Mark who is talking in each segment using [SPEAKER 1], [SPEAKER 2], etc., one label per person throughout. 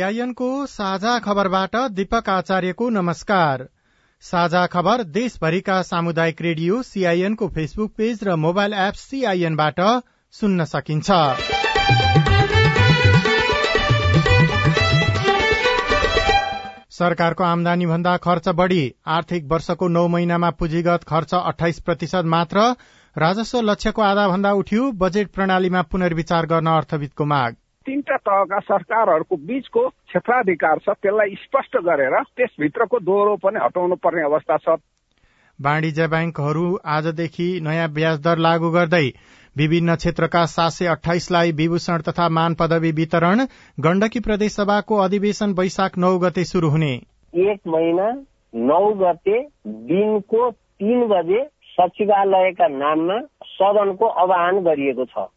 [SPEAKER 1] सीआईएनको साझा खबरबाट दीपक आचार्यको नमस्कार। साझा खबर देशभरिका सामुदायिक रेडियो सीआईएनको फेसबुक पेज र मोबाइल एप सीआईएनबाट सुन्न सकिन्छ। सरकारको आमदानी भन्दा खर्च बढ़ी। आर्थिक वर्षको नौ महिनामा पुँजीगत खर्च अठाइस प्रतिशत मात्र। राजस्व लक्ष्यको आधा भन्दा उठ्यो। बजेट प्रणालीमा पुनर्विचार गर्न अर्थविदको माग।
[SPEAKER 2] तीनटा तहका सरकारहरूको बीचको क्षेत्राधिकार छ त्यसलाई स्पष्ट गरेर त्यसभित्रको दोहोरो पनि हटाउनु पर्ने अवस्था छ।
[SPEAKER 1] वाणिज्य ब्याङ्कहरू आजदेखि नयाँ ब्याज दर लागू गर्दै विभिन्न क्षेत्रका सात सय अठाइसलाई विभूषण तथा मान पदवी वितरण गण्डकी प्रदेशसभाको अधिवेशन वैशाख नौ गते शुरू हुने।
[SPEAKER 3] एक महिना नौ गते दिनको तीन बजे सचिवालयका नाममा सदनको आह्वान गरिएको छ।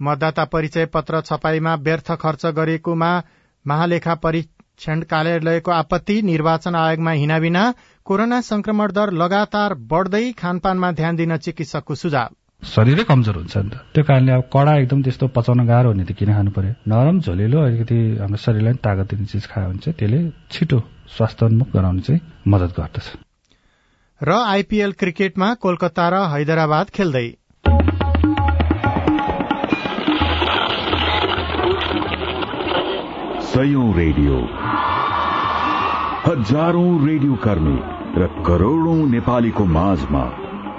[SPEAKER 1] मतदाता परिचय पत्र छपाईमा व्यर्थ खर्च गरेकोमा महालेखा परीक्षण कार्यालयको आपत्ति निर्वाचन आयोगमा हिनाबिना कोरोना संक्रमण दर लगातार बढ़दै खानपानमा ध्यान दिन चिकित्सकको सुझाव।
[SPEAKER 4] शरीरै कमजोर हुन्छ नि त। त्यो कारणले अब कडा एकदम त्यस्तो पचाउन गाह्रो हुने त किन खानु पर्यो? नरम झोलिलो अलिकति हाम्रो शरीरलाई तागत दिने चिज खायो भने चाहिँ त्यसले छिटो स्वास्थ्योन्मुख गराउन चाहिँ मदत गर्दछ।
[SPEAKER 1] र आइपीएल क्रिकेटमा कोलकाता र हैदराबाद खेल्दै।
[SPEAKER 5] सयौं रेडियो। हजारौं रेडियो कर्मी र करोड़ौं नेपालीको माझमा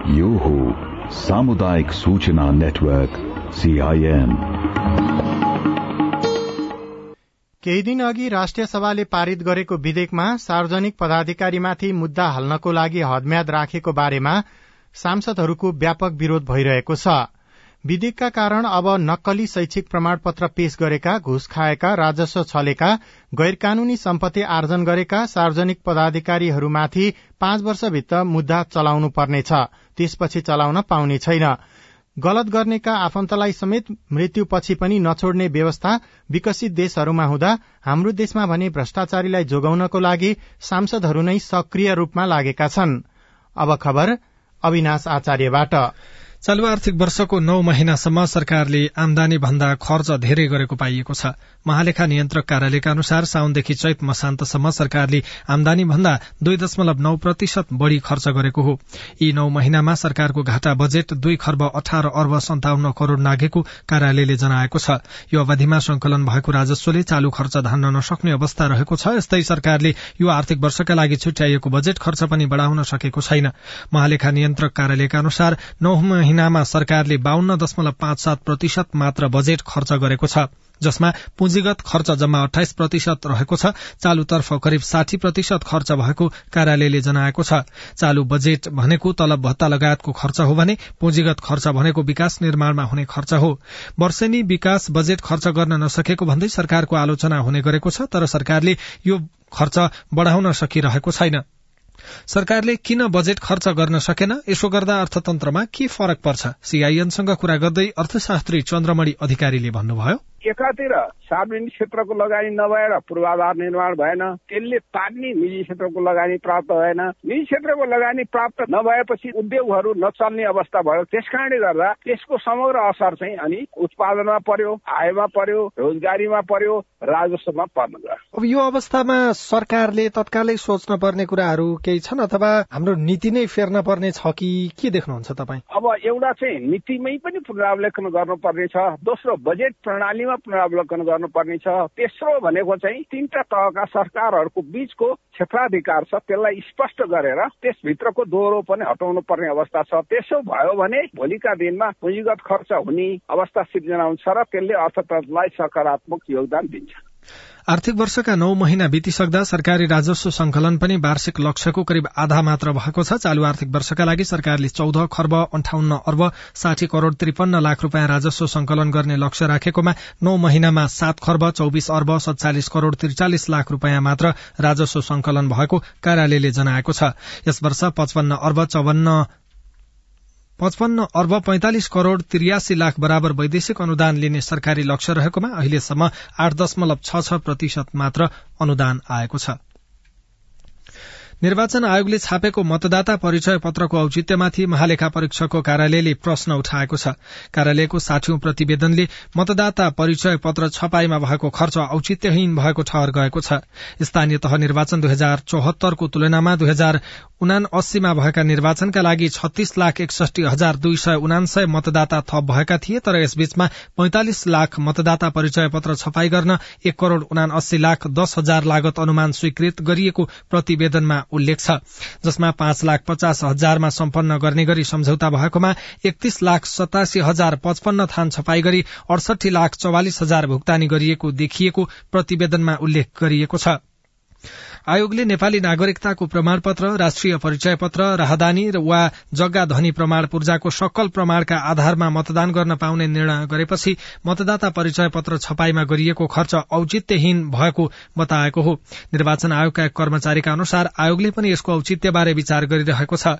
[SPEAKER 5] यो हो सामुदायिक सूचना नेटवर्क सीआईएन
[SPEAKER 1] केही दिन अघि राष्ट्रिय सभाले पारित गरेको विधेयकमा सार्वजनिक पदाधिकारीमाथि मुद्दा हाल्नको लागि हदम्याद राखेको बारेमा सांसदहरूको व्यापक विरोध भइरहेको छ। विधेयकका कारण अब नक्कली शैक्षिक प्रमाणपत्र पेश गरेका घुस खाएका राजस्व छलेका गैर कानूनी सम्पत्ति आर्जन गरेका सार्वजनिक पदाधिकारीहरूमाथि पाँच वर्षभित्र मुद्दा चलाउनु पर्नेछ। त्यसपछि चलाउन पाउने छैन। गलत गर्नेका आफन्तलाई समेत मृत्युपछि पनि नछोड्ने व्यवस्था विकसित देशहरूमा हुँदा हाम्रो देशमा भने भ्रष्टाचारीलाई जोगाउनको लागि सांसदहरू नै सक्रिय रूपमा लागेका छन्। अब खबर अविनाश आचार्यबाट।
[SPEAKER 6] चालू आर्थिक वर्षको नौ महिनासम्म सरकारले आमदानी भन्दा खर्च धेरै गरेको पाइएको छ। महालेखा नियन्त्रक कार्यालयका अनुसार साउनदेखि चैत मसान्तसम्म सरकारले आमदानी भन्दा दुई दशमलव नौ प्रतिशत बढ़ी खर्च गरेको हो। यी नौ महिनामा सरकारको घाटा बजेट दुई खर्ब अठार अर्ब सन्ताउन्न करोड़ नागेको कार्यालयले जनाएको छ। यो अवधिमा संकलन भएको राजस्वले चालू खर्च धान्न नसक्ने अवस्था रहेको छ यस्तै सरकारले यो आर्थिक वर्षका लागि छुट्याइएको बजेट खर्च पनि बढ़ाउन सकेको छैन। महालेखा नियन्त्रक कार्यालयका अनुसार नौ महिनामा सरकारले बाहन्न दशमलव पाँच सात प्रतिशत मात्र बजेट खर्च गरेको छ जसमा पुँजीगत खर्च जम्मा अठाइस प्रतिशत रहेको छ चालूतर्फ करिब साठी प्रतिशत खर्च भएको कार्यालयले जनाएको छ। चालू बजेट भनेको तलब भत्ता लगायतको खर्च हो भने पुँजीगत खर्च भनेको विकास निर्माणमा हुने खर्च हो। वर्षेनी विकास बजेट खर्च गर्न नसकेको भन्दै सरकारको आलोचना हुने गरेको छ तर सरकारले यो खर्च बढ़ाउन सकिरहेको छैन। सरकारले किन बजेट खर्च गर्न सकेन? यसो गर्दा अर्थतन्त्रमा के फरक पर्छ? सीआईएनसँग कुरा गर्दै अर्थशास्त्री चन्द्रमणि अधिकारीले भन्नुभयो।
[SPEAKER 2] एकातिर सार्वजनिक क्षेत्रको लगानी नभएर पूर्वाधार निर्माण भएन त्यसले तान्ने निजी क्षेत्रको लगानी प्राप्त भएन। निजी क्षेत्रको लगानी प्राप्त नभएपछि उद्योगहरू नचल्ने अवस्था भयो। त्यस कारणले गर्दा त्यसको समग्र असर चाहिँ अनि उत्पादनमा पर्यो आयमा पर्यो रोजगारीमा पर्यो राजस्वमा पर्न गयो।
[SPEAKER 6] अब यो अवस्थामा सरकारले तत्कालै सोच्न पर्ने कुराहरू केही छन् अथवा हाम्रो नीति नै फेर्न पर्ने छ कि के देख्नुहुन्छ तपाईँ?
[SPEAKER 2] अब एउटा चाहिँ नीतिमै पनि पुनरावलोकन गर्नुपर्ने छ दोस्रो बजेट प्रणालीमा पुनरावलोकन छ तेस्रो भनेको चाहिँ तिनवटा तहका सरकारहरूको बीचको क्षेत्राधिकार छ त्यसलाई स्पष्ट गरेर त्यसभित्रको दोहोरो पनि हटाउनु पर्ने अवस्था छ। त्यसो भयो भने भोलिका दिनमा पुँजीगत खर्च हुने अवस्था सिर्जना हुन्छ र त्यसले अर्थतन्त्रलाई सकारात्मक योगदान दिन्छ।
[SPEAKER 6] आर्थिक वर्षका नौ महिना बितिसक्दा सरकारी राजस्व संकलन पनि वार्षिक लक्ष्यको करिब आधा मात्र भएको छ। चालू आर्थिक वर्षका लागि सरकारले चौध खर्ब अन्ठाउन्न अर्ब साठी करोड़ त्रिपन्न लाख रूपियाँ राजस्व संकलन गर्ने लक्ष्य राखेकोमा नौ महिनामा सात खर्ब चौबिस अर्ब सत्तालिस करोड़ त्रिचालिस लाख रूपियाँ मात्र राजस्व संकलन भएको कार्यालयले जनाएको छ। यस वर्ष पचपन्न अर्ब चौवन्न पचपन्न अर्ब पैंतालिस करोड़ त्रियासी लाख बराबर वैदेशिक अनुदान लिने सरकारी लक्ष्य रहेकोमा अहिलेसम्म आठ दशमलव छ छ प्रतिशत मात्र अनुदान आएको छ। निर्वाचन आयोगले छापेको मतदाता परिचय पत्रको औचित्यमाथि महालेखा परीक्षकको कार्यालयले प्रश्न उठाएको छ। कार्यालयको साठौं प्रतिवेदनले मतदाता परिचय पत्र छपाईमा भएको खर्च औचित्यहीन भएको ठहर गएको छ। स्थानीय तह निर्वाचन दुई हजार चौहत्तरको तुलनामा दुई हजार उना अस्सीमा भएका निर्वाचनका लागि छत्तीस लाख एकसठी हजार दुई सय उनासय मतदाता थप भएका थिए तर यसबीचमा पैंतालिस लाख मतदाता परिचय पत्र छपाई गर्न एक करोड़ उना अस्सी लाख दस हजार लागत अनुमान स्वीकृत गरिएको प्रतिवेदनमा उल्लेख छ जसमा पाँच लाख पचास हजारमा सम्पन्न गर्ने गरी सम्झौता भएकोमा एकतीस लाख सतासी हजार पचपन्न थान छपाई गरी अडसठी लाख चौवालिस हजार भुक्तानी गरिएको देखिएको प्रतिवेदनमा उल्लेख गरिएको छ। आयोगले नेपाली नागरिकताको प्रमाणपत्र राष्ट्रिय परिचय पत्र राहदानी वा जग्गा धनी प्रमाण पूर्जाको सकल प्रमाणका आधारमा मतदान गर्न पाउने निर्णय गरेपछि मतदाता परिचय पत्र छपाईमा गरिएको खर्च औचित्यहीन भएको बताएको हो। निर्वाचन आयोगका कर्मचारीका अनुसार आयोगले पनि यसको औचित्यबारे विचार गरिरहेको छ।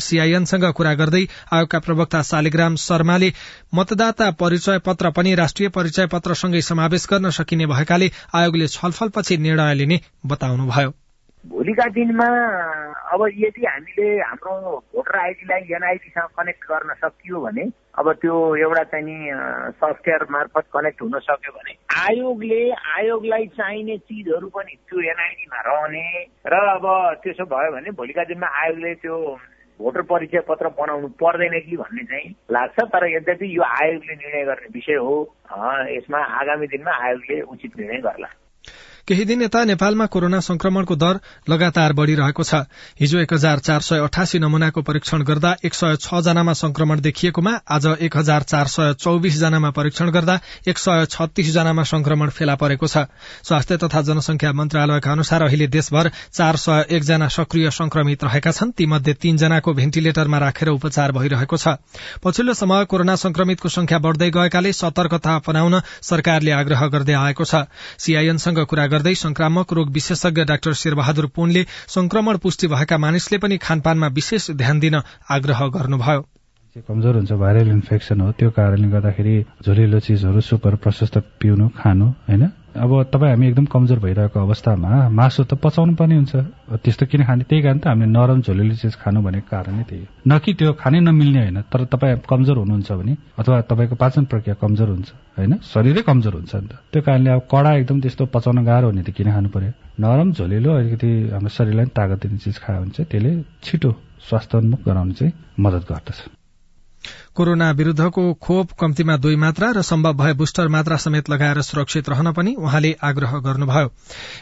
[SPEAKER 6] सीआईएनसँग कुरा गर्दै आयोगका प्रवक्ता शालिग्राम शर्माले मतदाता परिचय पत्र पनि राष्ट्रिय परिचय पत्रसँगै समावेश गर्न सकिने भएकाले आयोगले छलफलपछि निर्णय लिने बताउनु भयो?
[SPEAKER 7] भोलिका दिनमा अब यदि हामीले हाम्रो भोटर आइडीलाई एनआइडीसँग कनेक्ट गर्न सकियो भने अब त्यो एउटा चाहिँ नि सफ्टवेयर मार्फत कनेक्ट हुन सक्यो भने आयोगले आयोगलाई चाहिने चिजहरू पनि त्यो एनआइडीमा रहने र अब त्यसो भयो भने भोलिका दिनमा आयोगले त्यो भोटर परिचय पत्र बनाउनु पर्दैन कि भन्ने चाहिँ लाग्छ तर यद्यपि यो आयोगले निर्णय गर्ने विषय हो यसमा आगामी दिनमा आयोगले उचित निर्णय गर्ला।
[SPEAKER 6] केही दिन यता नेपालमा कोरोना संक्रमणको दर लगातार बढ़िरहेको छ। हिजो एक हजार चार सय अठासी नमूनाको परीक्षण गर्दा एक सय छ जनामा संक्रमण देखिएकोमा आज एक हजार चार सय चौविस जनामा परीक्षण गर्दा एक सय छत्तीस जनामा संक्रमण फेला परेको छ। स्वास्थ्य तथा जनसंख्या मन्त्रालयका अनुसार अहिले देशभर चार सय एकजना सक्रिय संक्रमित रहेका छन्। तीमध्ये तीनजनाको भेन्टिलेटरमा राखेर उपचार भइरहेको छ। पछिल्लो समय कोरोना संक्रमितको संख्या बढ़दै गएकाले सतर्कता अपनाउन सरकारले आग्रह गर्दै आएको छ। सीआईएनसँग कुरा गर्दै संक्रामक रोग विशेषज्ञ डाक्टर शेरबहादुर पुनले संक्रमण पुष्टि भएका मानिसले पनि खानपानमा विशेष ध्यान दिन आग्रह गर्नुभयो।
[SPEAKER 4] कमजोर हुन्छ भाइरल इन्फेक्सन हो त्यो कारणले गर्दाखेरि झोलिलो चिजहरू सुपर प्रशस्त पिउनु खानु होइन? अब तपाईँ हामी एकदम कमजोर भइरहेको अवस्थामा मासु त पचाउनु पर्ने हुन्छ। त्यस्तो किन खाने? त्यही कारण त हामीले नरम झोलिलो चिज खानु भनेको कारण त्यही हो। न कि त्यो खानै नमिल्ने होइन तर तपाईँ कमजोर हुनुहुन्छ भने अथवा तपाईँको पाचन प्रक्रिया कमजोर हुन्छ होइन? शरीरै कमजोर हुन्छ नि त। त्यो कारणले अब कडा एकदम त्यस्तो पचाउन गाह्रो हुने त किन खानु पर्यो? नरम झोलिलो अलिकति हाम्रो शरीरलाई तागत दिने चिज खायो भने चाहिँ त्यसले छिटो स्वास्थ्योन्मुख गराउन चाहिँ मद्दत गर्दछ।
[SPEAKER 6] कोरोना विरूद्धको खोप कम्तीमा दुई मात्रा र सम्भव भए बुस्टर मात्रा समेत लगाएर सुरक्षित रहन पनि उहाँले आग्रह गर्नुभयो।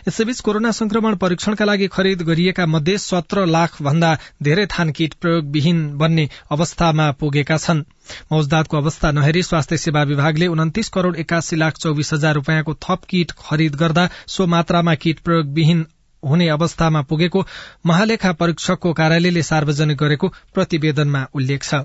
[SPEAKER 6] यसैबीच कोरोना संक्रमण परीक्षणका लागि खरिद गरिएका मध्ये सत्र लाख भन्दा धेरै थान किट प्रयोगविहीन बन्ने अवस्थामा पुगेका छन्। मौजदातको अवस्था नहेरी स्वास्थ्य सेवा विभागले उन्तिस करोड़ एकासी लाख चौविस हजार रूपियाँको थप किट खरिद गर्दा सो मात्रामा किट प्रयोगविहीन हुने अवस्थामा पुगेको महालेखा परीक्षकको कार्यालयले सार्वजनिक गरेको प्रतिवेदनमा उल्लेख छ।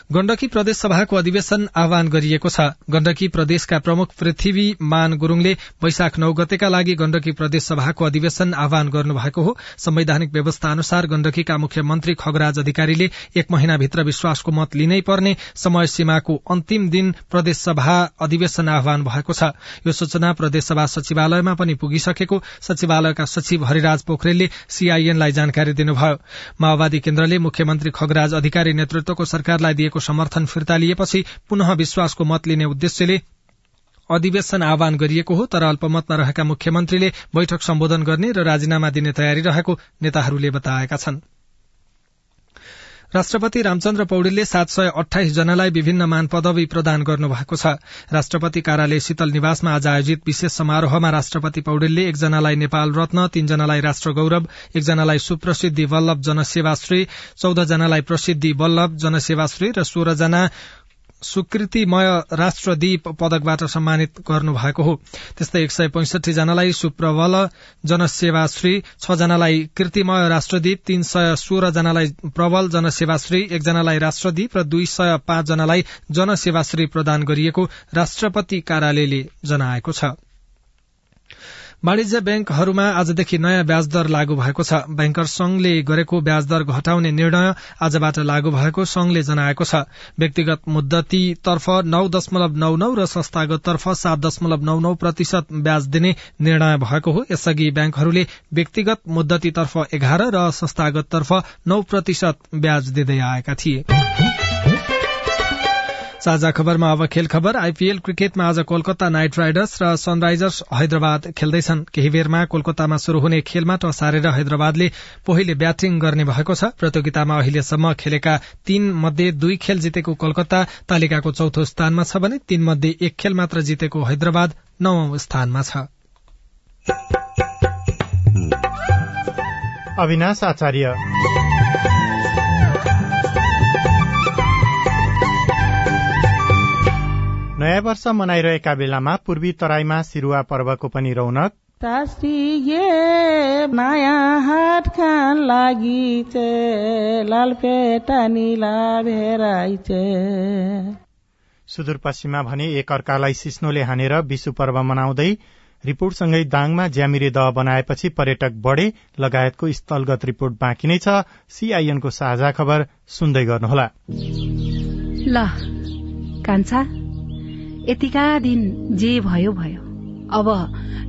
[SPEAKER 6] गण्डकी प्रदेश सभाको अधिवेशन आह्वान गरिएको छ। गण्डकी प्रदेशका प्रमुख पृथ्वी मान गुरूङले वैशाख नौ गतेका लागि गण्डकी प्रदेश सभाको अधिवेशन आह्वान गर्नुभएको हो। संवैधानिक व्यवस्था अनुसार गण्डकीका मुख्यमन्त्री खगराज अधिकारीले एक महिनाभित्र विश्वासको मत लिनै पर्ने समय सीमाको अन्तिम दिन प्रदेश सभा अधिवेशन आह्वान भएको छ। यो सूचना प्रदेश सभा सचिवालयमा पनि पुगिसकेको सचिवालयका सचिव हरिराज पोखरेलले सीआईएनलाई जानकारी दिनुभयो। माओवादी केन्द्रले मुख्यमन्त्री खगराज अधिकारी नेतृत्वको सरकारलाई दिएको समर्थन फिर्ता लिएपछि पुनः विश्वासको मत लिने उद्देश्यले अधिवेशन आह्वान गरिएको हो तर अल्पमतमा रहेका मुख्यमन्त्रीले बैठक सम्बोधन गर्ने र राजीनामा दिने तयारी रहेको नेताहरूले बताएका छन्। राष्ट्रपति रामचन्द्र पौडेलले सात सय अठाइस जनालाई विभिन्न मान पदवी प्रदान गर्नुभएको छ। राष्ट्रपति कार्यालय शीतल निवासमा आज आयोजित विशेष समारोहमा राष्ट्रपति पौडेलले एकजनालाई नेपाल रत्न तीनजनालाई राष्ट्र गौरव एकजनालाई सुप्रसिद्धि वल्लभ जनसेवाश्री चौध जनालाई प्रसिद्धि वल्लभ जनसेवाश्री र सोह्रजना सुकृतिमय राष्ट्रदीप पदकबाट सम्मानित गर्नुभएको हो। त्यस्तै एक सय पैंसठी जनालाई सुप्रबल जनसेवाश्री छ जनालाई कृतिमय राष्ट्रदीप तीन सय सोह्र जनालाई प्रबल जनसेवाश्री एकजनालाई राष्ट्रदीप र दुई सय पाँच जनालाई जनसेवाश्री प्रदान गरिएको राष्ट्रपति कार्यालयले जनाएको छ। वाणिज्य ब्याङ्कहरूमा आजदेखि नयाँ ब्याज दर लागू भएको छ। ब्याङ्कर संघले गरेको ब्याज दर घटाउने निर्णय आजबाट लागू भएको संघले जनाएको छ। व्यक्तिगत मुद्दतीतर्फ नौ दशमलव नौ नौ र संस्थागत तर्फ सात दशमलव नौ नौ प्रतिशत ब्याज दिने निर्णय भएको हो। यसअघि ब्याङ्कहरूले व्यक्तिगत मुद्दतीतर्फ एघार र संस्थागत तर्फ नौ प्रतिशत ब्याज दिँदै आएका थिए। साझा खबरमा अब खेल खबर। आइपीएल क्रिकेटमा आज कोलकाता नाइट राइडर्स र सनराइजर्स हैदराबाद खेल्दैछन्। केही बेरमा कोलकातामा शुरू हुने खेलमा टस हारेर हैदराबादले पहिले ब्याटिङ गर्ने भएको छ। प्रतियोगितामा अहिलेसम्म खेलेका तीन मध्ये दुई खेल जितेको कोलकाता तालिकाको चौथो स्थानमा छ भने तीन मध्ये एक खेल मात्र जितेको हैदराबाद नवौं स्थानमा छ।
[SPEAKER 1] अविनाश आचार्य। नयाँ वर्ष मनाइरहेका बेलामा पूर्वी तराईमा सिरुवा पर्वको पनि रौनक।
[SPEAKER 8] नयाँ हाट खान लागि लालपेटा निला भेराइ
[SPEAKER 1] सुदूरपश्चिममा भने एक अर्कालाई सिस्नोले हानेर विशु पर्व मनाउँदै रिपोर्टसँगै दाङमा ज्यामिरे दह बनाएपछि पर्यटक बढे लगायतको स्थलगत रिपोर्ट बाँकी नै छ। सीआईएनको साझा खबर सुन्दै गर्नुहोला।
[SPEAKER 9] ल कान्छा यतिका दिन जे भयो भयो। अब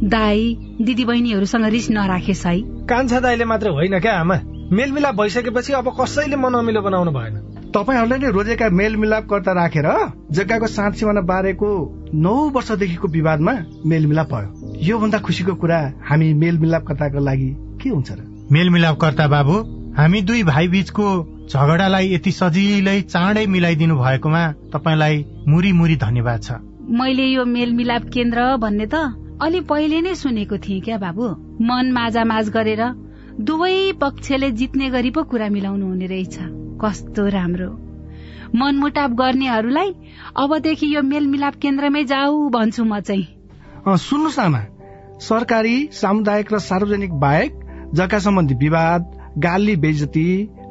[SPEAKER 9] दाई दिदी बहिनीहरूसँग रिस नराखेस् है।
[SPEAKER 10] कान्छा दाईले मात्र होइन क्या आमा? मेलमिलाप भइसकेपछि अब कसैले मन अमिलो बनाउनु भएन।
[SPEAKER 11] तपाईँहरूले नै रोजेका मेलमिलापकर्ता राखेर जग्गाको साँच सिमाना बारेको नौ वर्षदेखिको विवादमा मेलमिलाप भयो। योभन्दा खुसीको कुरा हामी मेलमिलापकर्ताको लागि के हुन्छ र?
[SPEAKER 1] मेलमिलापकर्ता बाबु हामी दुई भाइ बीचको झगडालाई यति सजिलै चाँडै मिलाइदिनु भएकोमा तपाईँलाई मुरी मुरी धन्यवाद छ।
[SPEAKER 9] मैले यो मेलमिलाप केन्द्र भन्ने त अलि पहिले नै सुनेको थिएँ क्या बाबु? मन माझा माझ गरेर दुवै पक्षले जित्ने गरी पो कुरा मिलाउनु हुने रहेछ। कस्तो राम्रो। मनमुटाप गर्नेहरूलाई अबदेखि यो मेलमिलाप केन्द्रमै जाऊ भन्छु म चाहिँ।
[SPEAKER 11] सुन्नुहोस् आमा। सरकारी सामुदायिक र सार्वजनिक बाहेक जग्गा सम्बन्धी विवाद गाली बेजती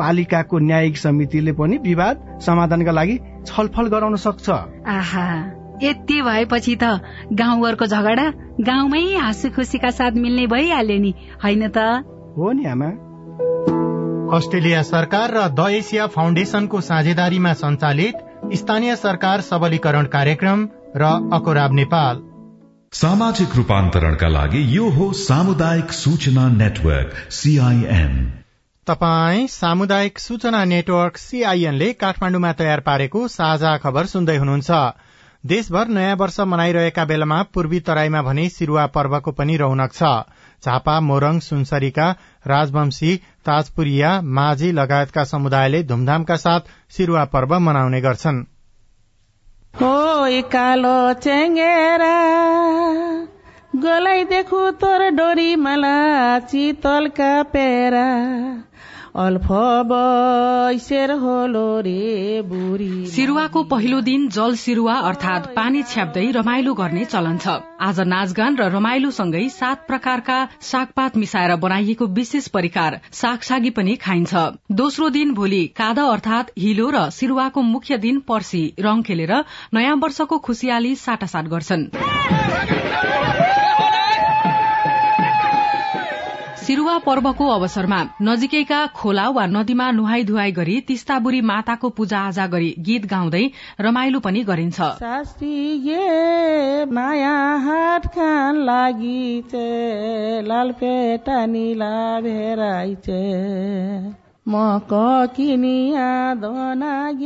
[SPEAKER 11] पालिकाको न्यायिक समितिले पनि विवाद समाधानका लागि छलफल गराउन सक्छ।
[SPEAKER 9] आहा यति भएपछि त गाउँघरको झगडा गाउँमै हाँसु खुसीका साथ मिल्ने भइहाल्यो नि होइन त?
[SPEAKER 11] हो नि आमा।
[SPEAKER 1] अस्ट्रेलिया सरकार र द एसिया फाउन्डेशनको साझेदारीमा सञ्चालित स्थानीय सरकार सबलीकरण कार्यक्रम र अकोराब नेपाल।
[SPEAKER 5] सामाजिक रूपान्तरणका लागि यो हो सामुदायिक सूचना नेटवर्क सीआईएन
[SPEAKER 1] तपाई सामुदायिक सूचना नेटवर्क सीआईएनले काठमाडौँमा तयार पारेको साझा खबर सुन्दै हुनुहुन्छ। देशभर नयाँ वर्ष मनाइरहेका बेलामा पूर्वी तराईमा भने सिरुवा पर्वको पनि रौनक छ। झापा मोरङ सुनसरीका राजवंशी ताजपुरिया माझी लगायतका समुदायले धूमधामका साथ सिरुवा पर्व मनाउने गर्छन्।
[SPEAKER 8] कालो चेङ्गेरा गोलाई देखु तोर डोरी मला चितलका पेरा। होलो रे बुढी
[SPEAKER 12] सिरुवाको पहिलो दिन जल सिरुवा अर्थात पानी छ्याप्दै रमाइलो गर्ने चलन छ। आज नाचगान र रमाइलोसँगै सात प्रकारका सागपात मिसाएर बनाइएको विशेष परिकार सागसागी पनि खाइन्छ। दोस्रो दिन भोलि काद अर्थात हिलो र सिरुवाको मुख्य दिन पर्सी रंग खेलेर नयाँ वर्षको खुशियाली साटासाट गर्छन्। सिरुवा पर्वको अवसरमा नजिकैका खोला वा नदीमा नुहाई धुवाई गरी तिस्ताबुरी माताको पूजा आजा गरी गीत गाउँदै रमाइलो पनि गरिन्छ।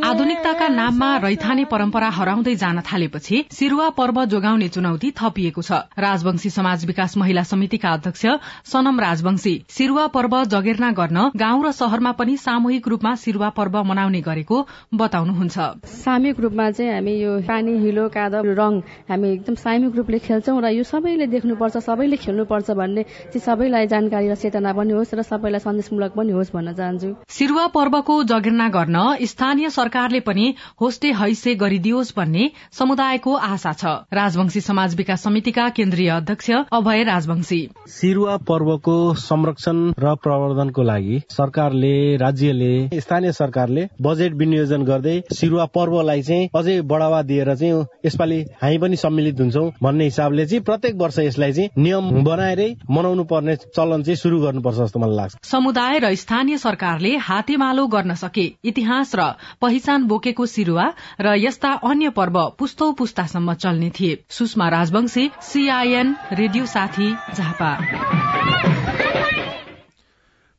[SPEAKER 12] आधुनिकताका नाममा रैथाने परम्परा हराउँदै जान थालेपछि सिरुवा पर्व जोगाउने चुनौती थपिएको छ। राजवंशी समाज विकास महिला समितिका अध्यक्ष सनम राजवंशी सिरुवा पर्व जगेर्ना गर्न गाउँ र शहरमा पनि सामूहिक रूपमा सिरुवा पर्व मनाउने गरेको बताउनुहुन्छ।
[SPEAKER 13] सामूहिक रूपमा चाहिँ हामी यो पानी हिलो कादव रङ हामी एकदम सामूहिक रूपले खेल्छौं र यो सबैले देख्नुपर्छ सबैले खेल्नुपर्छ भन्ने चाहिँ सबैलाई जानकारी र चेतना पनि होस् र सबैलाई सन्देशमूलक पनि होस् भन्न चाहन्छु।
[SPEAKER 12] सिरुवा पर्वको जगेर्ना गर्न स्थानीय सरकारले पनि होस्टे हैसे गरिदियोस् भन्ने समुदायको आशा छ। राजवंशी समाज विकास समितिका केन्द्रीय अध्यक्ष अभय राजवंशी।
[SPEAKER 14] सिरुवा पर्वको संरक्षण र प्रवर्धनको लागि सरकारले राज्यले स्थानीय सरकारले बजेट विनियोजन गर्दै सिरुवा पर्वलाई चाहिँ अझै बढावा दिएर चाहिँ यसपालि हामी पनि सम्मिलित हुन्छौ भन्ने हिसाबले चाहिँ प्रत्येक वर्ष यसलाई चाहिँ नियम बनाएरै मनाउनु पर्ने चलन चाहिँ शुरू गर्नुपर्छ जस्तो मलाई लाग्छ।
[SPEAKER 12] समुदाय र स्थानीय सरकारले सरकारले हातेमालो गर्न सके। इतिहास र पहिचान बोकेको सिरुवा र यस्ता अन्य पर्व पुस्तौ पुस्तासम्म चल्ने थिए। सुषमा राजवंशी सीआईएन रेडियो साथी झापा।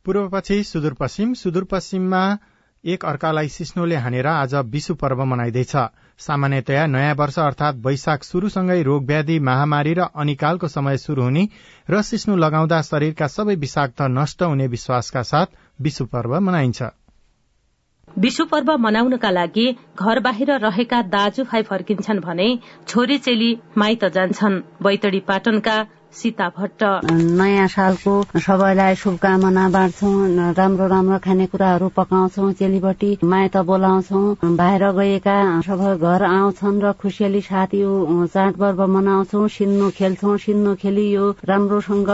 [SPEAKER 1] पूर्वपछि सुदूरपश्चिम सुदूरपश्चिममा एक अर्कालाई सिस्नोले हानेर आज विशु पर्व मनाइँदैछ। सामान्यतया नयाँ वर्ष अर्थात वैशाख शुरूसँगै रोग व्याधि महामारी र अनिकालको समय शुरू हुने र सिस्नु लगाउँदा शरीरका सबै विषाक्त नष्ट हुने विश्वासका साथ विशु पर्व मनाइन्छ।
[SPEAKER 15] विशु पर्व मनाउनका लागि घर बाहिर रहेका दाजुभाइ फर्किन्छन् भने छोरी चेली माइत जान्छन्। बैतडी पाटनका सीता भट्ट।
[SPEAKER 16] नयाँ सालको सबैलाई शुभकामना बाँड्छौँ राम्रो राम्रो खानेकुराहरू पकाउँछौँ चेलीबटी माइत बोलाउँछौँ। बाहिर गएका सबै घर आउँछन् र खुसियाली साथ यो चाडपर्व मनाउँछौँ सिन्नु खेल्छौँ सिन्नु खेली यो राम्रोसँग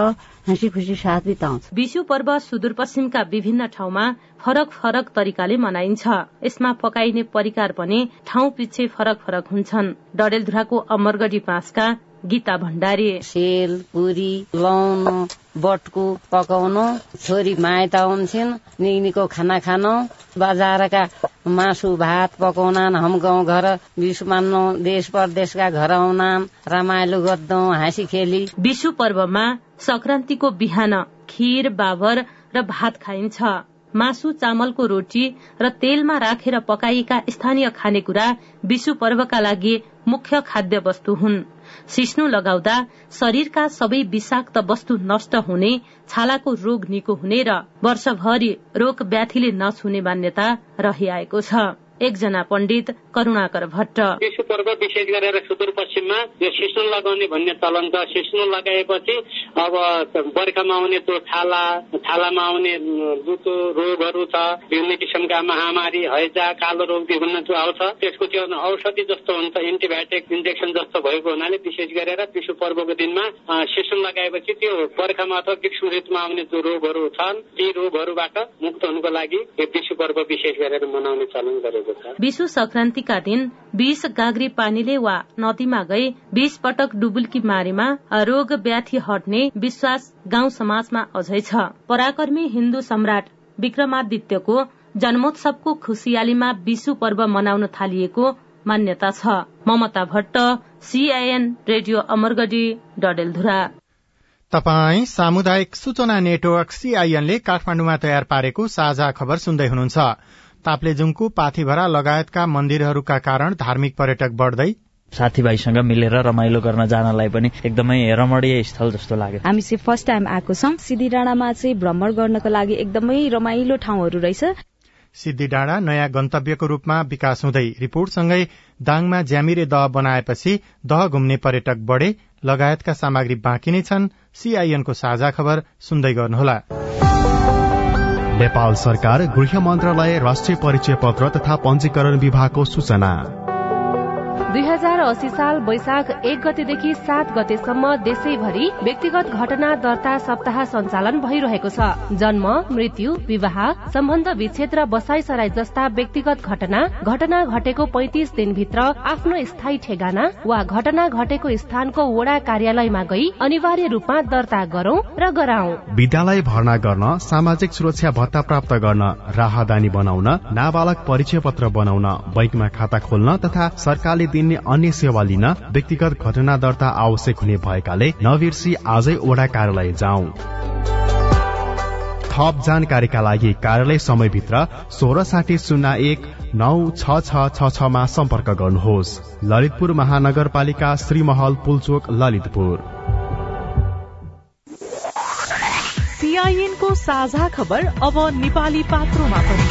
[SPEAKER 16] हाँसी खुसी साथ बिताउँछ।
[SPEAKER 15] विशु पर्व सुदूरपश्चिमका विभिन्न ठाउँमा फरक फरक तरिकाले मनाइन्छ। यसमा पकाइने परिकार पनि ठाउँ पिच्छे फरक फरक हुन्छन्। डडेलधुराको अमरगढी पाँचका गीता भण्डारी।
[SPEAKER 16] सेल पुरी लाउनु बटको पकाउनु। छोरी माइत हुन्छन् निको खाना खानु। बजारका मासु भात पकाउन हम गाउँ घर विशु मान्नु देश परदेशका घर आउन रमाइलो गर्दौ हाँसी खेली।
[SPEAKER 15] विशु पर्वमा संक्रान्तिको बिहान खीर बाबर र भात खाइन्छ। मासु चामलको रोटी र तेलमा राखेर पकाइएका स्थानीय खानेकुरा विशु पर्वका लागि मुख्य खाद्य वस्तु हुन्। सिस्नु लगाउँदा शरीरका सबै विषाक्त वस्तु नष्ट हुने छालाको रोग निको हुने र वर्षभरि रोग व्याधिले नछुने मान्यता रहिआएको छ। एकजना पण्डित करुणाकर भट्ट।
[SPEAKER 17] विश्व पर्व विशेष गरेर सुदूरपश्चिममा यो सिस्नो लगाउने भन्ने चलन छ। सिस्नो लगाएपछि अब बर्खामा आउने त्यो छाला छालामा आउने जुतो रोगहरू छ विभिन्न किसिमका महामारी हैजा कालो रोग विभिन्न जो आउँछ। त्यसको त्यो औषधि जस्तो हुन्छ एन्टिबायोटिक इन्जेक्सन जस्तो भएको हुनाले विशेष गरेर विश्व पर्वको दिनमा सिस्नो लगाएपछि त्यो बर्खामा अथवा ग्रीष्म ऋतुमा आउने जो रोगहरू छन्। ती रोगहरूबाट मुक्त हुनुको लागि यो विश्व पर्व विशेष गरेर मनाउने चलन गरेको
[SPEAKER 15] विशु संक्रान्तिका दिन बीस गाग्री पानीले वा नदीमा गई बीस पटक डुबुल्की मारेमा रोग व्याधि हट्ने विश्वास गाउँ समाजमा अझै छ। पराक्रमी हिन्दू सम्राट विक्रमादित्यको जन्मोत्सवको खुसियालीमा विशु पर्व मनाउन थालिएको मान्यता छ। Mamata Bhatt CIN radio Amargadhi Dadeldhura.
[SPEAKER 1] तपाई सामुदायिक सूचना नेटवर्क सीआईएनले काठमाडौँमा तयार पारेको साझा खबर सुन्दै हुनुहुन्छ। ताप्लेजुङको पाथिभरा लगायतका मन्दिरहरूका कारण धार्मिक पर्यटक बढ्दै
[SPEAKER 18] साथीभाइसँग मिलेर रमाइलो गर्न जानलाई पनि एकदमै रमणीय स्थल जस्तो लाग्यो।
[SPEAKER 19] हामी चाहिँ फर्स्ट टाइम आएको छौँ। सिद्धि डाँडामा चाहिँ भ्रमण गर्नको लागि एकदमै रमाइलो ठाउँहरू रहेछ।
[SPEAKER 1] सिद्धि डाँडा नयाँ गन्तव्यको रूपमा विकास हुँदै रिपोर्टसँगै दाङमा ज्यामिरे दह बनाएपछि दह घुम्ने पर्यटक बढ़े लगायतका सामग्री बाँकी नै छन्। सीआईएनको साझा खबर सुन्दै गर्नुहोला।
[SPEAKER 19] नेपाल सरकार गृह मन्त्रालय राष्ट्रिय परिचय पत्र तथा पञ्जीकरण विभागको सूचना।
[SPEAKER 20] दुई हजार अस्सी साल वैशाख एक गतेदेखि सात गतेसम्म देशैभरि व्यक्तिगत घटना दर्ता सप्ताह सञ्चालन भइरहेको छ। जन्म मृत्यु विवाह सम्बन्ध विच्छेद र बसाई सराई जस्ता व्यक्तिगत घटना घटना घटेको पैंतिस दिनभित्र आफ्नो स्थायी ठेगाना वा घटना घटेको स्थानको वडा कार्यालयमा गई अनिवार्य रूपमा दर्ता गरौं र गराउ
[SPEAKER 19] विद्यालय भर्ना गर्न सामाजिक सुरक्षा भत्ता प्राप्त गर्न राहदानी बनाउन नाबालक परिचय पत्र बनाउन बैंकमा खाता खोल्न तथा सरकारले दिने अन्य सेवा लिन व्यक्तिगत घटना दर्ता आवश्यक हुने भएकाले नबिर्सी आजै ओडा कार्यालय जाउँ। थप जानकारीका लागि कार्यालय समयभित्र सोह्र साठी शून्य एक नौ छ छ छ छमा सम्पर्क गर्नुहोस्। ललितपुर महानगरपालिका श्रीमहल पुलचोक ललितपुर।
[SPEAKER 12] साझा खबर अब नेपाली पात्रोमा पनि।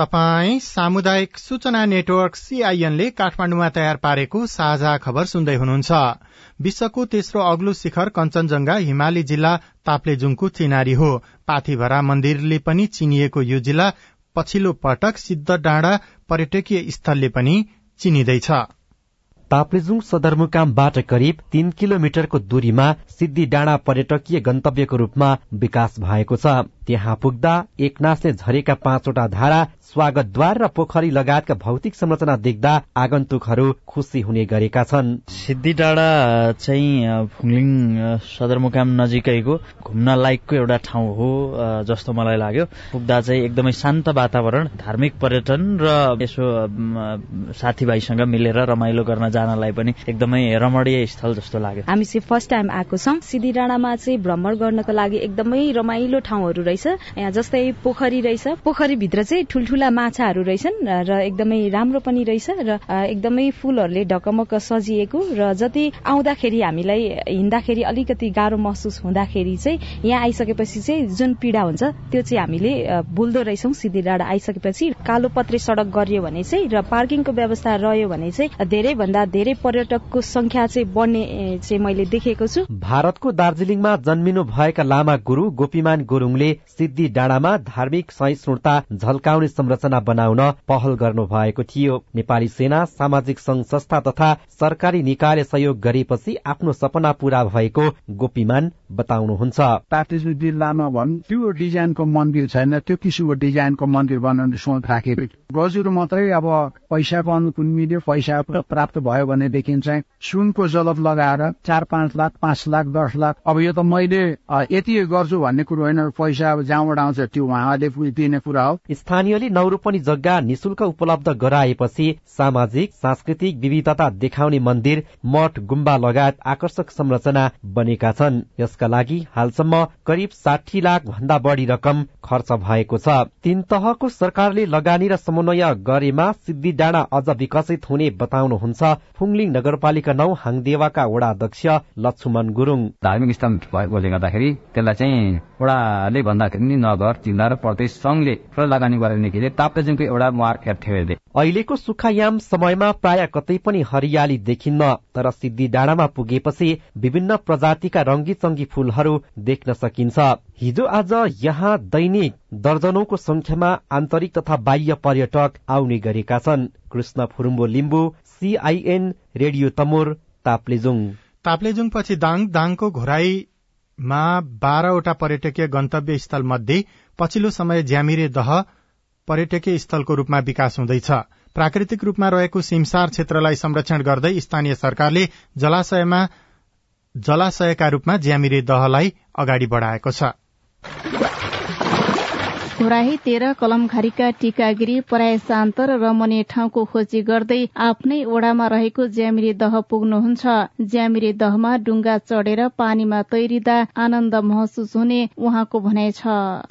[SPEAKER 1] तपाई सामुदायिक सूचना नेटवर्क सीआईएनले काठमाडौँमा तयार पारेको साझा खबर सुन्दै हुनुहुन्छ। विश्वको तेस्रो अग्लो शिखर कञ्चनजंघा हिमाली जिल्ला ताप्लेजुङको चिनारी हो। पाथीभरा मन्दिरले पनि चिनिएको यो जिल्ला पछिल्लो पटक सिद्ध डाँडा पर्यटकीय स्थलले पनि चिनिँदैछ।
[SPEAKER 21] ताप्लेजुङ सदरमुकामबाट करिब तीन किलोमिटरको दूरीमा सिद्धि डाँडा पर्यटकीय गन्तव्यको रूपमा विकास भएको छ। त्यहाँ पुग्दा एकनासले झरेका पाँचवटा धारा स्वागतद्वार र पोखरी लगायतका भौतिक संरचना देख्दा आगन्तुकहरू खुसी हुने गरेका छन्।
[SPEAKER 18] सिद्धि डाँडा चाहिँ फुङलिङ सदरमुकाम नजिकैको घुम्न लायकको एउटा ठाउँ हो जस्तो मलाई लाग्यो। पुग्दा चाहिँ एकदमै शान्त वातावरण धार्मिक पर्यटन र यसो साथीभाइसँग मिलेर रमाइलो गर्न जानलाई पनि एकदमै रमणीय स्थल जस्तो लाग्यो।
[SPEAKER 22] हामी चाहिँ फर्स्ट टाइम आएको छौँ। सिद्धि डाँडामा चाहिँ भ्रमण गर्नको लागि एकदमै रमाइलो ठाउँहरू रहेछ। यहाँ जस्तै पोखरी रहेछ। पोखरी भित्र चाहिँ ठुल्ठुला माछाहरू रहेछन् र एकदमै राम्रो पनि रहेछ र एकदमै फूलहरूले ढकमक सजिएको र जति आउँदाखेरि हामीलाई हिँड्दाखेरि अलिकति गाह्रो महसुस हुँदाखेरि चाहिँ यहाँ आइसकेपछि चाहिँ जुन पीड़ा हुन्छ त्यो चाहिँ हामीले भुल्दो रहेछौँ। सिद्धि डाँडा आइसकेपछि कालो पत्रे सड़क गरियो भने चाहिँ र पार्किङको व्यवस्था रह्यो भने चाहिँ धेरै भन्दा धेरै पर्यटकको संख्या चाहिँ बढ्ने चाहिँ मैले देखेको छु।
[SPEAKER 21] भारतको दार्जीलिङमा जन्मिनु भएका लामा गुरू गोपीमान गुरूङले सिद्धि डाँडामा धार्मिक सहिष्णुता झल्काउने संरचना बनाउन पहल गर्नु भएको थियो। नेपाली सेना सामाजिक संघ संस्था तथा सरकारी निकायले सहयोग गरेपछि आफ्नो सपना पूरा भएको गोपीमान बताउनुहुन्छ।
[SPEAKER 23] जिल्लामा भन् त्यो डिजाइनको मन्दिर छैन त्यो किसिमको डिजाइनको मन्दिर बनाउने सोच राखेको गजुरो मात्रै अब पैसाको अनुकूल मिल्यो पैसा प्राप्त भयो। भनेदेखि चाहिँ सुनको जलप लगाएर चार पाँच लाख पाँच लाख दस लाख। अब यो त मैले यति गर्छु भन्ने कुरो होइन। पैसा अब जहाँबाट आउँछ त्यो उहाँले दिने कुरा हो।
[SPEAKER 21] स्थानीयले नौरोपनी जग्गा निशुल्क उपलब्ध गराएपछि सामाजिक सांस्कृतिक विविधता देखाउने मन्दिर मठ गुम्बा लगायत आकर्षक संरचना बनेका छन्। यसका लागि हालसम्म करिब साठी लाख भन्दा बढी रकम खर्च भएको छ। तीन तहको सरकारले लगानी र समन्वय गरेमा सिद्धि डाँडा अझ विकसित हुने बताउनुहुन्छ। फुङलिङ नगरपालिका नौ हाङदेवाका वडा अध्यक्ष लक्ष्मण गुरुङ।
[SPEAKER 24] धार्मिक स्थान भएकोले गर्दाखेरि त्यसलाई चाहिँ वडाले भन्दाखेरि नि नगर जिल्ला र प्रदेश संघले लगानी गरेदेखि ताप्लेजुङको एउटा मार्केट थियो
[SPEAKER 21] अहिलेको सुखायाम समयमा प्राय कतै पनि हरियाली देखिन्न तर सिद्धि डाँडामा पुगेपछि विभिन्न प्रजातिका रंगी चंगी फूलहरू देख्न सकिन्छ। हिजो आज यहाँ दैनिक दर्जनौंको संख्यामा आन्तरिक तथा बाह्य पर्यटक आउने गरेका छन्। Krishna Phurumbo Limbu CIN radio Tamor Taplejung.
[SPEAKER 1] Taplejung पछि दाङ दाङको घोराईमा बाह्रवटा पर्यटकीय गन्तव्य स्थल मध्ये पछिल्लो समय ज्यामिरे दह पर्यटकीय स्थलको रूपमा विकास हुँदैछ। प्राकृतिक रूपमा रहेको सिमसार क्षेत्रलाई संरक्षण गर्दै स्थानीय सरकारले जलाशयमा जलाशयका रूपमा ज्यामिरे दहलाई अगाडि बढ़ाएको छ।
[SPEAKER 25] घोराही तेह्र कलमघारीका टिकागिरी पराय शान्त र रमणीय ठाउँको खोजी गर्दै आफ्नै ओडामा रहेको ज्यामिरे दह पुग्नुहुन्छ। ज्यामिरे दहमा डुङ्गा चढेर पानीमा तैरिँदा आनन्द महसुस हुने उहाँको भनाइ छ।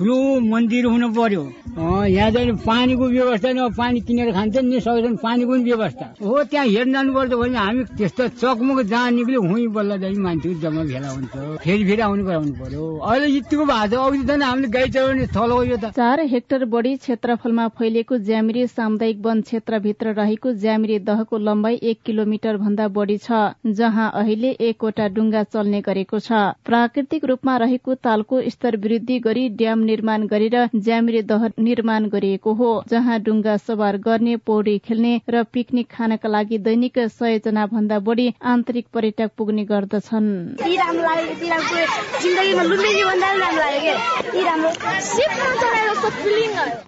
[SPEAKER 26] ठुलो मन्दिर हुनु पर्यो। यहाँ चाहिँ पानीको व्यवस्था न पानी किनेर खान्छ नि सक्छन् पानीको पनि व्यवस्था। हो त्यहाँ हेर्न जानुपर्छ भने हामी त्यस्तो चकमक जहाँ निक्ल्यो हुँ बल्ल चाहिँ मान्छे जम्मा भेला हुन्छ। फेरि फेरि आउनु पर्यो। अहिले यतिको भएको छ अघि त हामीले गाई चलाउने थलो यो त।
[SPEAKER 25] चार हेक्टर बढी क्षेत्रफलमा फैलिएको ज्यामिरे सामुदायिक वन क्षेत्रभित्र रहेको ज्यामिरे दहको लम्बाइ एक किलोमिटर भन्दा बढी छ जहाँ अहिले एकवटा डुङ्गा चल्ने गरेको छ। प्राकृतिक रूपमा रहेको तालको स्तर वृद्धि गरी ड्याम निर्माण गरेर ज्यामिरे दह निर्माण गरिएको हो जहाँ डुङ्गा सवार गर्ने पौडी खेल्ने र पिकनिक खानका लागि दैनिक सय जना भन्दा बढी आन्तरिक पर्यटक पुग्ने गर्दछन्।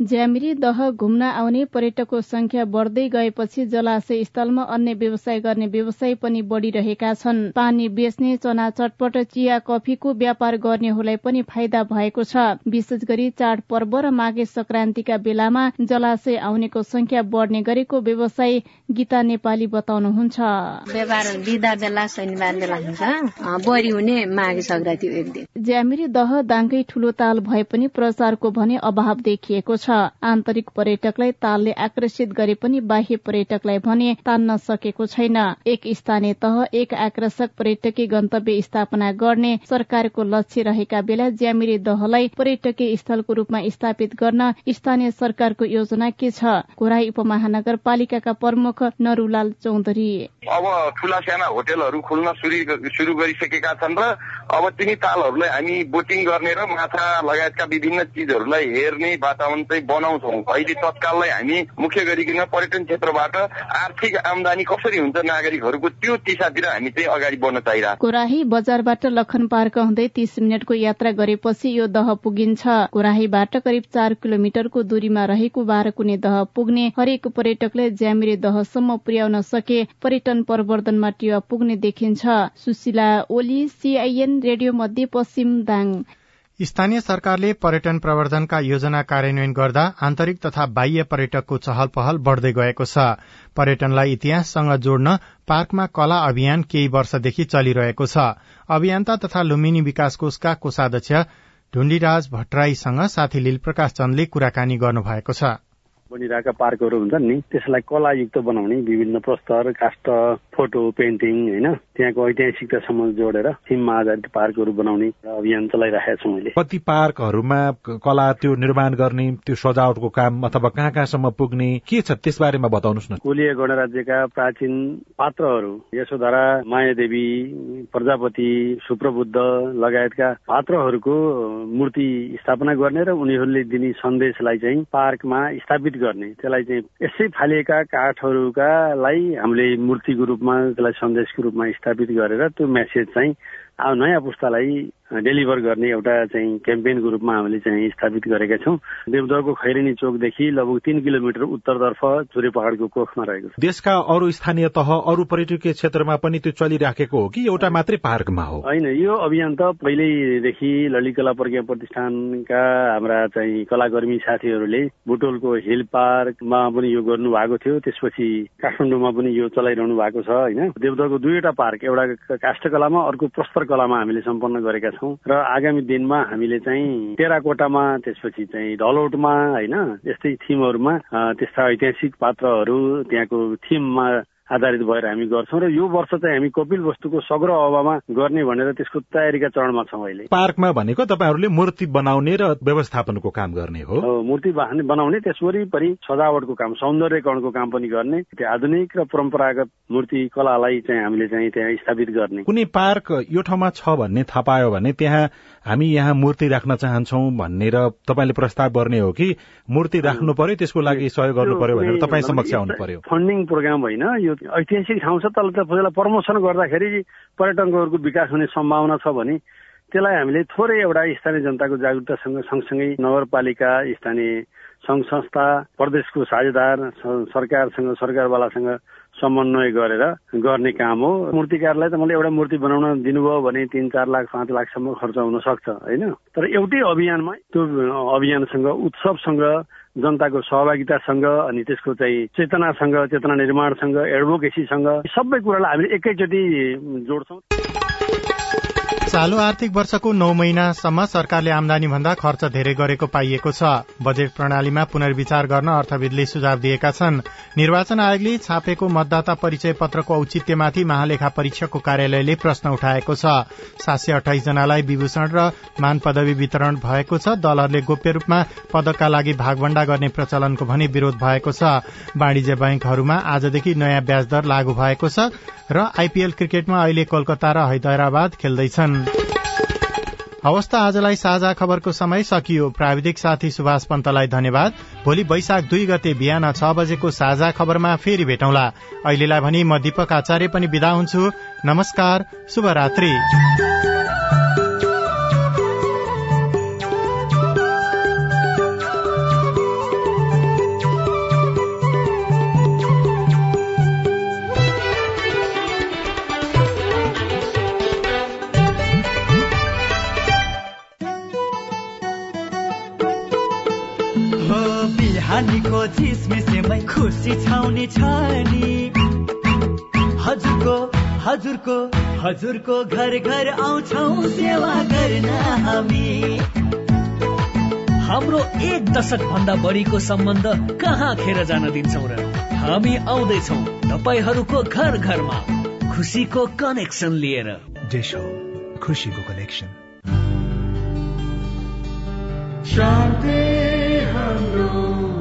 [SPEAKER 25] ज्यामिरी दह घुम्न आउने पर्यटकको संख्या बढ्दै गएपछि जलाशय स्थलमा अन्य व्यवसाय गर्ने व्यवसाय पनि बढ़िरहेका छन्। पानी बेच्ने चना चटपट चिया कफीको व्यापार गर्नेहरूलाई पनि फाइदा भएको छ। विशेष गरी चाड पर्व र माघे संक्रान्तिका बेलामा जलाशय आउनेको संख्या बढ्ने गरेको व्यवसाय गीता नेपाली बताउनुहुन्छ। ज्यामिरी दह दाङकै ठूलो ताल भए पनि प्रचारको भने अभाव देखिएको छ। आन्तरिक पर्यटकलाई तालले आकर्षित गरे पनि बाह्य पर्यटकलाई भने तान्न सकेको छैन। एक स्थानीय तह एक आकर्षक पर्यटकीय गन्तव्य स्थापना गर्ने सरकारको लक्ष्य रहेका बेला ज्यामिरे दहलाई पर्यटकीय स्थलको रूपमा स्थापित गर्न स्थानीय सरकारको योजना के छ? घोराई उपमहानगरपालिकाका प्रमुख नरूलाल चौधरी।
[SPEAKER 27] अब ठुला साना होटेलहरू खोल्न सुरु गरिसकेका छन् र अब तिनी तालहरूलाई हामी बोटिङ गर्ने र माछा लगायतका विभिन्न चिजहरूलाई हेर्ने वातावरण चाहिँ बनाउँछौ। अहिले तत्काललाई हामी मुख्य गरिकन पर्यटन क्षेत्रबाट आर्थिक आमदानी कसरी हुन्छ नागरिकहरूको त्यो दिशातिर हामी चाहिँ अगाडि बढ्न चाहिरहेको
[SPEAKER 25] कोराही बजारबाट लखन पार्क हुँदै तीस मिनटको यात्रा गरेपछि यो दह पुगिन्छ। कोराहीबाट करिब चार किलोमिटरको दूरीमा रहेको बाह्रकुने दह पुग्ने हरेक पर्यटकले ज्यामिरे दहसम्म पुर्याउन सके। पर्यटन प्रवर्धनमा टिवा पुग्ने देखिन्छ। सुशीला ओली सीआईएन रेडियो मध्य पश्चिम दाङ।
[SPEAKER 1] स्थानीय सरकारले पर्यटन प्रवर्धनका योजना कार्यान्वयन गर्दा आन्तरिक तथा बाह्य पर्यटकको चहल पहल बढ़दै गएको छ। पर्यटनलाई इतिहाससँग जोड्न पार्कमा कला अभियान केही वर्षदेखि चलिरहेको छ। अभियन्ता तथा लुम्बिनी विकास कोषका कोषाध्यक्ष ढुण्डीराज भट्टराईसँग साथी लीलप्रकाश चन्दले कुराकानी गर्नुभएको छ।
[SPEAKER 28] बनिरहेका पार्कहरू हुन्छन् नि त्यसलाई कलायुक्त बनाउने विभिन्न प्रस्तर काष्ट फोटो पेन्टिङ होइन? त्यहाँको ऐतिहासिकतासम्म जोडेर थिममा आधारित पार्कहरू बनाउने अभियान चलाइरहेका छौँ अहिले।
[SPEAKER 29] कति पार्कहरूमा कला त्यो निर्माण गर्ने त्यो सजावटको काम अथवा कहाँ कहाँसम्म पुग्ने के छ त्यस बारेमा बताउनुहोस् न।
[SPEAKER 28] कुलीय गणराज्यका प्राचीन पात्रहरू यशोधरा मायादेवी प्रजापति सुप्रबुद्ध लगायतका पात्रहरूको मूर्ति स्थापना गर्ने र उनीहरूले दिने सन्देशलाई चाहिँ पार्कमा स्थापित गर्ने। त्यसलाई चाहिँ यसै फालिएका काठहरूकालाई हामीले मूर्तिको रूपमा त्यसलाई सन्देशको रूपमा स्थापित गरेर त्यो मेसेज चाहिँ नयाँ पुस्तालाई डेलिभर गर्ने एउटा चाहिँ क्याम्पेनको रूपमा हामीले चाहिँ स्थापित गरेका छौँ। देवदहको खैरेनी चोकदेखि लगभग तीन किलोमिटर उत्तरतर्फ चुरे पहाड़को कोखमा रहेको छ।
[SPEAKER 29] देशका अरू स्थानीय तह अरू पर्यटकीय क्षेत्रमा पनि त्यो चलिराखेको हो कि एउटा मात्रै पार्कमा हो?
[SPEAKER 28] होइन यो अभियान त पहिल्यैदेखि ललितकला प्रज्ञा प्रतिष्ठानका हाम्रा चाहिँ कलाकर्मी साथीहरूले बुटोलको हिल पार्कमा पनि यो गर्नु भएको थियो। त्यसपछि काठमाडौँमा पनि यो चलाइरहनु भएको छ होइन। देवदहको दुईवटा पार्क एउटा काष्ठकलामा अर्को प्रस्तर कलामा हामीले सम्पन्न गरेका छौँ। र आगामी दिनमा हामीले चाहिँ टेराकोटामा त्यसपछि चाहिँ ढलौटमा होइन यस्तै थिमहरूमा त्यस्ता ऐतिहासिक पात्रहरू त्यहाँको थिममा आधारित भएर हामी गर्छौँ र यो वर्ष चाहिँ हामी कपिल वस्तुको सग्र अभावमा गर्ने भनेर त्यसको तयारीका चरणमा छौँ अहिले।
[SPEAKER 29] पार्कमा भनेको तपाईँहरूले मूर्ति बनाउने र व्यवस्थापनको काम गर्ने हो।
[SPEAKER 28] मूर्ति बनाउने त्यस वरिपरि सजावटको काम सौन्दर्यकरणको काम पनि गर्ने त्यो आधुनिक र परम्परागत मूर्ति कलालाई चाहिँ हामीले चाहिँ त्यहाँ स्थापित गर्ने।
[SPEAKER 29] कुनै पार्क यो ठाउँमा छ भन्ने थाहा पायो भने त्यहाँ हामी यहाँ मूर्ति राख्न चाहन्छौ भनेर तपाईँले प्रस्ताव गर्ने हो कि मूर्ति राख्नु पर्यो त्यसको लागि सहयोग गर्नु पर्यो भनेर तपाईँ समक्ष आउनु पर्यो।
[SPEAKER 28] फन्डिङ प्रोग्राम होइन यो ऐतिहासिक ठाउँ छ तर त्यसलाई प्रमोसन गर्दाखेरि पर्यटकहरूको विकास हुने सम्भावना छ भने त्यसलाई हामीले थोरै एउटा स्थानीय जनताको जागरूकतासँग सँगसँगै नगरपालिका स्थानीय सङ्घ संस्था प्रदेशको साझेदार सरकारसँग सरकारवालासँग समन्वय गरेर गर्ने काम हो। मूर्तिकारलाई त मलाई एउटा मूर्ति बनाउन दिनुभयो भने तिन चार लाख पाँच लाखसम्म खर्च हुन सक्छ होइन? तर एउटै अभियानमा त्यो अभियानसँग उत्सवसँग जनताको सहभागितासँग अनि त्यसको चाहिँ चेतनासँग चेतना निर्माणसँग एडभोकेसीसँग सबै कुरालाई हामीले एकैचोटि जोड्छौँ।
[SPEAKER 1] चालू आर्थिक वर्षको नौ महिनासम्म सरकारले आमदानी भन्दा खर्च धेरै गरेको पाइएको छ। बजेट प्रणालीमा पुनर्विचार गर्न अर्थविदले सुझाव दिएका छन्। निर्वाचन आयोगले छापेको मतदाता परिचय पत्रको औचित्यमाथि महालेखा परीक्षकको कार्यालयले प्रश्न उठाएको छ। सात सय अठाइस जनालाई विभूषण र मान पदवी वितरण भएको छ। दलहरूले गोप्य रूपमा पदकका लागि भागभण्डा गर्ने प्रचलनको भने विरोध भएको छ। वाणिज्य बैंकहरूमा आजदेखि नयाँ ब्याज दर लागू भएको छ र आइपीएल क्रिकेटमा अहिले कोलकाता र हैदराबाद खेल्दैछन्। हवस् त आजलाई साझा खबरको समय सकियो। प्राविधिक साथी सुभाष पन्तलाई धन्यवाद। भोलि वैशाख दुई गते बिहान छ बजेको साझा खबरमा फेरि भेटौँला। अहिलेलाई भनी म दीपक आचार्य पनि विदा हुन्छु। नमस्कार शुभरात्री।
[SPEAKER 30] बिहानीको झिसमिसेमै खुसी छाउने छ नि। हजुरको हजुरको हजुरको घर घर आउँछौ सेवा गर्न हामी।
[SPEAKER 31] हाम्रो एक दशक भन्दा बढीको सम्बन्ध कहाँ खेर जान दिन्छौ र? हामी आउँदैछौ तपाईँहरूको घर घरमा खुसीको कनेक्सन लिएर।
[SPEAKER 32] हो खुसीको कनेक्सन।
[SPEAKER 33] शान्ति हाम्रो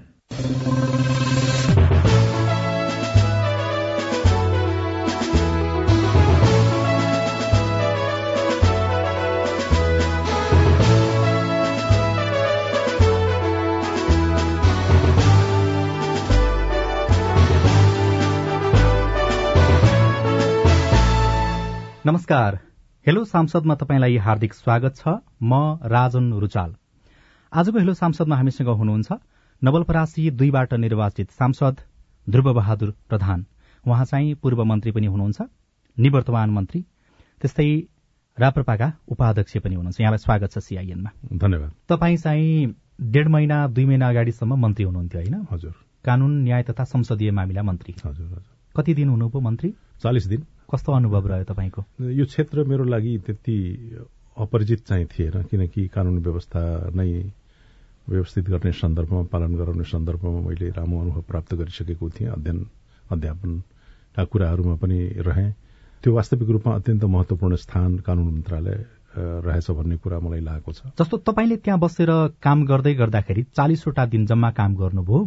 [SPEAKER 34] नमस्कार। हेलो सांसदमा तपाईँलाई हार्दिक स्वागत छ। म राजन रुचाल। आजको हेलो सांसदमा हामीसँग हुनुहुन्छ नवलपरासी दुईबाट निर्वाचित सांसद ध्रुव बहादुर प्रधान। उहाँ चाहिँ पूर्व मन्त्री पनि हुनुहुन्छ निवर्तमान मन्त्री। त्यस्तै राप्रपाका उपाध्यक्ष पनि हुनुहुन्छ। यहाँलाई स्वागत छ सीआईएनमा
[SPEAKER 29] धन्यवाद।
[SPEAKER 34] तपाईँ चाहिँ डेढ महिना दुई महिना अगाडिसम्म मन्त्री हुनुहुन्थ्यो होइन?
[SPEAKER 29] हजुर।
[SPEAKER 34] कानून न्याय तथा संसदीय मामिला मन्त्री।
[SPEAKER 29] हजुर हजुर।
[SPEAKER 34] कति दिन हुनुभयो मन्त्री?
[SPEAKER 29] चालिस दिन।
[SPEAKER 34] कस्तो अनुभव रह्यो तपाईँको?
[SPEAKER 29] यो क्षेत्र मेरो लागि त्यति अपरिचित चाहिँ थिएन किनकि कानून व्यवस्था नै व्यवस्थित गर्ने सन्दर्भमा पालन गराउने सन्दर्भमा मैले राम्रो अनुभव प्राप्त गरिसकेको थिएँ। अध्ययन अध्यापनका कुराहरूमा पनि रहेँ। त्यो वास्तविक रूपमा अत्यन्त महत्वपूर्ण स्थान कानून मन्त्रालय रहेछ भन्ने कुरा मलाई लागेको छ।
[SPEAKER 34] जस्तो तपाईँले त्यहाँ बसेर काम गर्दै गर्दाखेरि चालिसवटा दिन जम्मा काम गर्नुभयो